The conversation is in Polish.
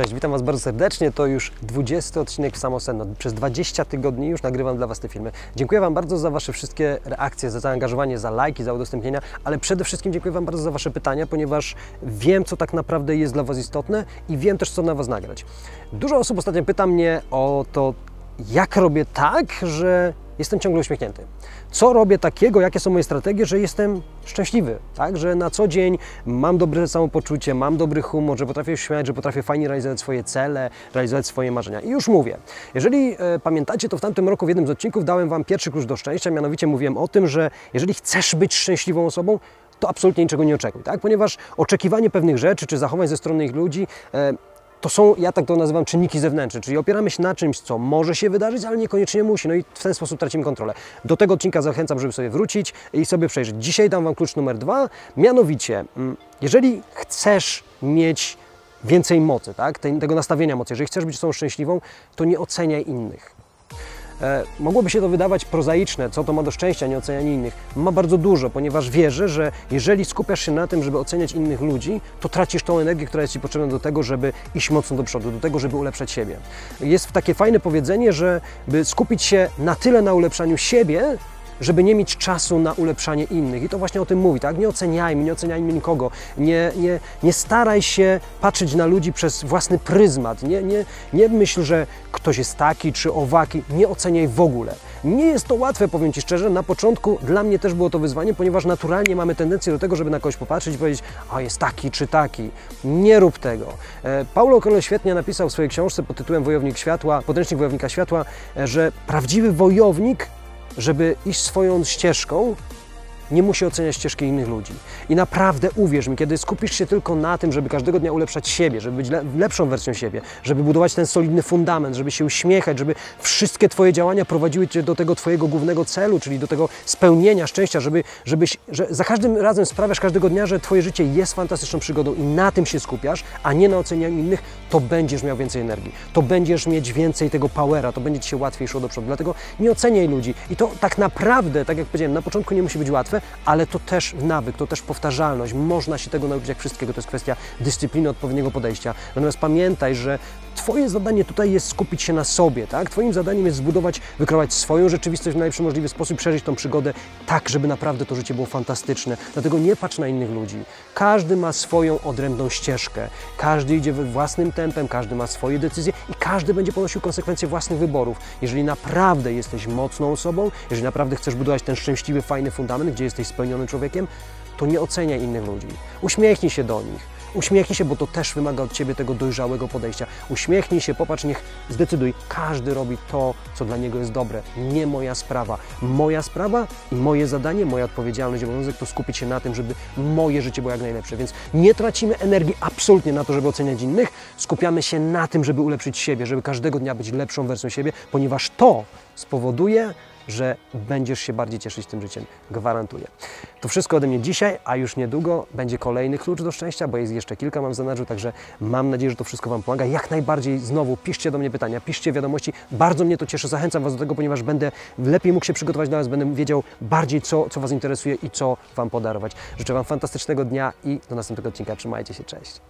Cześć, witam Was bardzo serdecznie. To już 20 odcinek w Samosenno. Przez 20 tygodni już nagrywam dla Was te filmy. Dziękuję Wam bardzo za Wasze wszystkie reakcje, za zaangażowanie, za lajki, za udostępnienia, ale przede wszystkim dziękuję Wam bardzo za Wasze pytania, ponieważ wiem, co tak naprawdę jest dla Was istotne i wiem też, co na Was nagrać. Dużo osób ostatnio pyta mnie o to, jak robię tak, że jestem ciągle uśmiechnięty. Co robię takiego, jakie są moje strategie, że jestem szczęśliwy, tak? Że na co dzień mam dobre samopoczucie, mam dobry humor, że potrafię śmiać, że potrafię fajnie realizować swoje cele, realizować swoje marzenia. I już mówię, jeżeli e, pamiętacie, to w tamtym roku w jednym z odcinków dałem Wam pierwszy klucz do szczęścia, mianowicie mówiłem o tym, że jeżeli chcesz być szczęśliwą osobą, to absolutnie niczego nie oczekuj, tak? Ponieważ oczekiwanie pewnych rzeczy czy zachowań ze strony ich ludzi e, to są, ja tak to nazywam, czynniki zewnętrzne, czyli opieramy się na czymś, co może się wydarzyć, ale niekoniecznie musi. No i w ten sposób tracimy kontrolę. Do tego odcinka zachęcam, żeby sobie wrócić i sobie przejrzeć. Dzisiaj dam Wam klucz numer dwa, mianowicie, mm, jeżeli chcesz mieć więcej mocy, tak, tego nastawienia mocy, jeżeli chcesz być osobą szczęśliwą, to nie oceniaj innych. E, mogłoby się to wydawać prozaiczne, co to ma do szczęścia, nie ocenianie innych. Ma bardzo dużo, ponieważ wierzę, że jeżeli skupiasz się na tym, żeby oceniać innych ludzi, to tracisz tą energię, która jest Ci potrzebna do tego, żeby iść mocno do przodu, do tego, żeby ulepszać siebie. Jest takie fajne powiedzenie, że by skupić się na tyle na ulepszaniu siebie, żeby nie mieć czasu na ulepszanie innych. I to właśnie o tym mówi, tak? Nie oceniajmy, nie oceniajmy nikogo. Nie, nie, nie staraj się patrzeć na ludzi przez własny pryzmat. Nie, nie, nie myśl, że ktoś jest taki czy owaki. Nie oceniaj w ogóle. Nie jest to łatwe, powiem Ci szczerze. Na początku dla mnie też było to wyzwanie, ponieważ naturalnie mamy tendencję do tego, żeby na kogoś popatrzeć i powiedzieć, a jest taki czy taki. Nie rób tego. E, Paulo Coelho świetnie napisał w swojej książce pod tytułem Wojownik Światła, podręcznik Wojownika Światła, e, że prawdziwy wojownik żeby iść swoją ścieżką, nie musi oceniać ścieżki innych ludzi. I naprawdę uwierz mi, kiedy skupisz się tylko na tym, żeby każdego dnia ulepszać siebie, żeby być le lepszą wersją siebie, żeby budować ten solidny fundament, żeby się uśmiechać, żeby wszystkie Twoje działania prowadziły Cię do tego Twojego głównego celu, czyli do tego spełnienia szczęścia, żeby, żebyś, że za każdym razem sprawiasz każdego dnia, że Twoje życie jest fantastyczną przygodą i na tym się skupiasz, a nie na ocenianiu innych, to będziesz miał więcej energii, to będziesz mieć więcej tego powera, to będzie Ci się łatwiej szło do przodu. Dlatego nie oceniaj ludzi. I to tak naprawdę, tak jak powiedziałem, na początku nie musi być łatwe, ale to też nawyk, to też powtarzalność. Można się tego nauczyć jak wszystkiego, to jest kwestia dyscypliny, odpowiedniego podejścia. Natomiast pamiętaj, że Twoje zadanie tutaj jest skupić się na sobie, tak? Twoim zadaniem jest zbudować, wykreować swoją rzeczywistość w najlepszy możliwy sposób, przeżyć tą przygodę tak, żeby naprawdę to życie było fantastyczne. Dlatego nie patrz na innych ludzi. Każdy ma swoją odrębną ścieżkę, każdy idzie we własnym tempem, każdy ma swoje decyzje i każdy będzie ponosił konsekwencje własnych wyborów. Jeżeli naprawdę jesteś mocną osobą, jeżeli naprawdę chcesz budować ten szczęśliwy, fajny fundament, gdzie jesteś spełnionym człowiekiem, to nie oceniaj innych ludzi. Uśmiechnij się do nich Uśmiechnij się, bo to też wymaga od Ciebie tego dojrzałego podejścia. Uśmiechnij się, popatrz, niech zdecyduj. Każdy robi to, co dla niego jest dobre. Nie moja sprawa. Moja sprawa i moje zadanie, moja odpowiedzialność, obowiązek to skupić się na tym, żeby moje życie było jak najlepsze. Więc nie tracimy energii absolutnie na to, żeby oceniać innych. Skupiamy się na tym, żeby ulepszyć siebie, żeby każdego dnia być lepszą wersją siebie, ponieważ to spowoduje, że będziesz się bardziej cieszyć tym życiem. Gwarantuję. To wszystko ode mnie dzisiaj, a już niedługo będzie kolejny klucz do szczęścia, bo jest jeszcze kilka mam w zanadrzu, także mam nadzieję, że to wszystko Wam pomaga. Jak najbardziej znowu piszcie do mnie pytania, piszcie wiadomości. Bardzo mnie to cieszy, zachęcam Was do tego, ponieważ będę lepiej mógł się przygotować do Was, będę wiedział bardziej, co, co Was interesuje i co Wam podarować. Życzę Wam fantastycznego dnia i do następnego odcinka. Trzymajcie się, cześć.